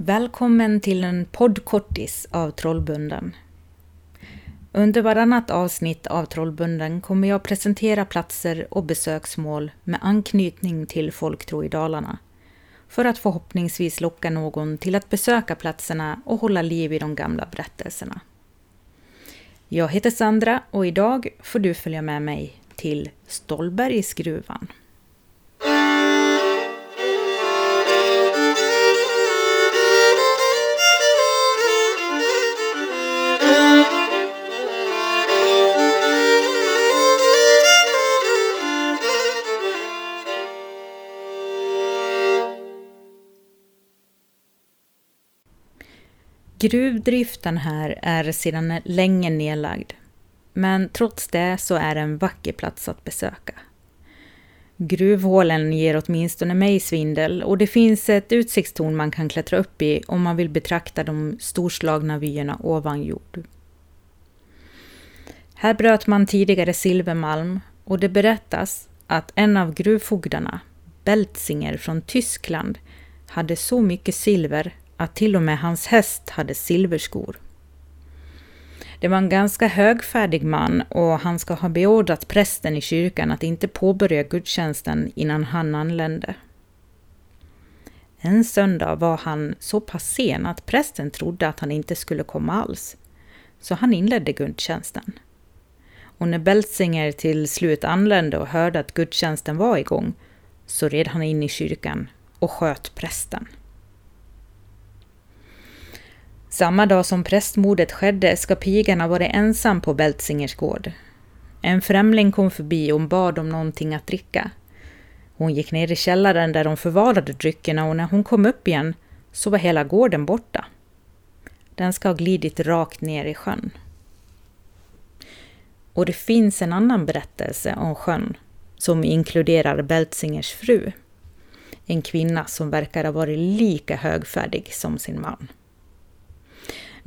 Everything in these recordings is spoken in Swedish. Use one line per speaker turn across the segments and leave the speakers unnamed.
Välkommen till en poddkortis av Trollbunden. Under varannat avsnitt av Trollbunden kommer jag presentera platser och besöksmål med anknytning till folktro i Dalarna. För att förhoppningsvis locka någon till att besöka platserna och hålla liv i de gamla berättelserna. Jag heter Sandra och idag får du följa med mig till Stålbergsgruvan. Gruvdriften här är sedan länge nedlagd. Men trots det så är det en vacker plats att besöka. Gruvhålen ger åtminstone mig svindel och det finns ett utsiktstorn man kan klättra upp i om man vill betrakta de storslagna vyerna ovan jord. Här bröt man tidigare silvermalm och det berättas att en av gruvfogdarna, Beltzinger från Tyskland, hade så mycket silver att till och med hans häst hade silverskor. Det var en ganska högfärdig man och han ska ha beordrat prästen i kyrkan att inte påbörja gudstjänsten innan han anlände. En söndag var han så pass sen att prästen trodde att han inte skulle komma alls, så han inledde gudstjänsten. Och när Beltzinger till slut anlände och hörde att gudstjänsten var igång så red han in i kyrkan och sköt prästen. Samma dag som prästmordet skedde ska pigan ha varit ensam på Beltzingers gård. En främling kom förbi och bad om någonting att dricka. Hon gick ner i källaren där de förvarade dryckerna och när hon kom upp igen så var hela gården borta. Den ska ha glidit rakt ner i sjön. Och det finns en annan berättelse om sjön som inkluderar Beltzingers fru. En kvinna som verkar ha varit lika högfärdig som sin man.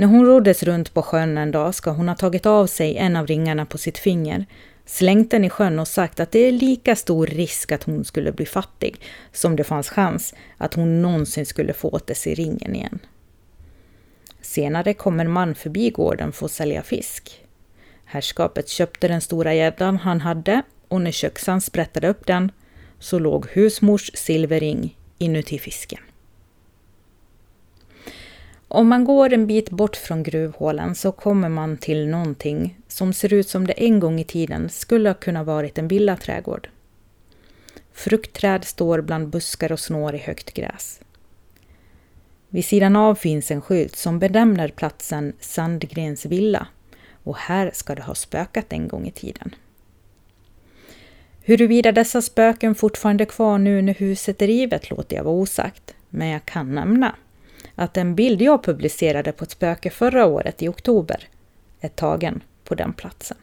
När hon roddes runt på sjön en dag ska hon ha tagit av sig en av ringarna på sitt finger, slängt den i sjön och sagt att det är lika stor risk att hon skulle bli fattig som det fanns chans att hon någonsin skulle få åt sig ringen igen. Senare kom en man förbi gården för att sälja fisk. Herrskapet köpte den stora gäddan han hade och när köksan sprättade upp den så låg husmors silverring inuti fisken. Om man går en bit bort från gruvhålen så kommer man till någonting som ser ut som det en gång i tiden skulle ha kunnat varit en villaträdgård. Fruktträd står bland buskar och snår i högt gräs. Vid sidan av finns en skylt som benämner platsen Sandgrens villa och här ska det ha spökat en gång i tiden. Huruvida dessa spöken fortfarande är kvar nu när huset är rivet låter jag vara osagt, men jag kan nämna att den bild jag publicerade på ett spöke förra året i oktober är tagen på den platsen.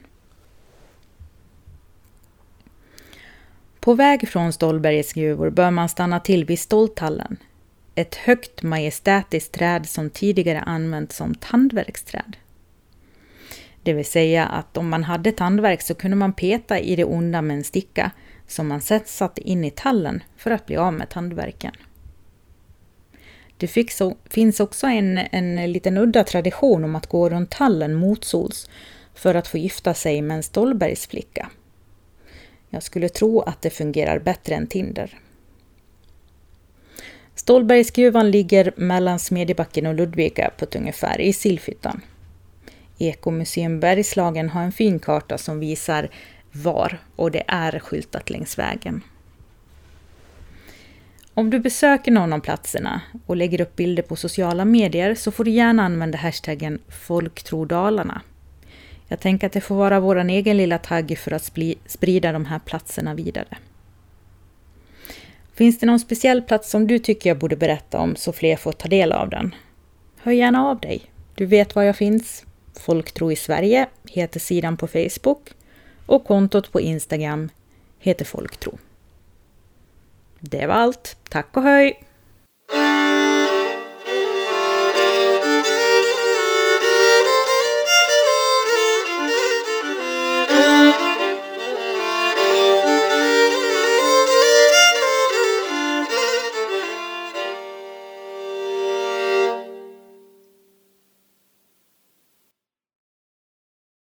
På väg från Stålbergets gruvor bör man stanna till vid Ståltallen. Ett högt majestätiskt träd som tidigare använts som tandverksträd. Det vill säga att om man hade tandvärk så kunde man peta i det onda med en sticka som man sedan satte in i tallen för att bli av med tandvärken. Det finns också en, en liten udda tradition om att gå runt tallen motsols för att få gifta sig med en Stålbergsflicka. Jag skulle tro att det fungerar bättre än Tinder. Stolbergsgruvan ligger mellan Smedjebacken och Ludvika på ett ungefär i Silfyttan. Ekomuseum Bergslagen har en fin karta som visar var och det är skyltat längs vägen. Om du besöker någon av platserna och lägger upp bilder på sociala medier så får du gärna använda hashtaggen folktrodalarna. Jag tänker att det får vara vår egen lilla tagg för att sprida de här platserna vidare. Finns det någon speciell plats som du tycker jag borde berätta om så fler får ta del av den? Hör gärna av dig. Du vet var jag finns. Folktro i Sverige heter sidan på Facebook och kontot på Instagram heter Folktro. Det var allt. Tack och hej!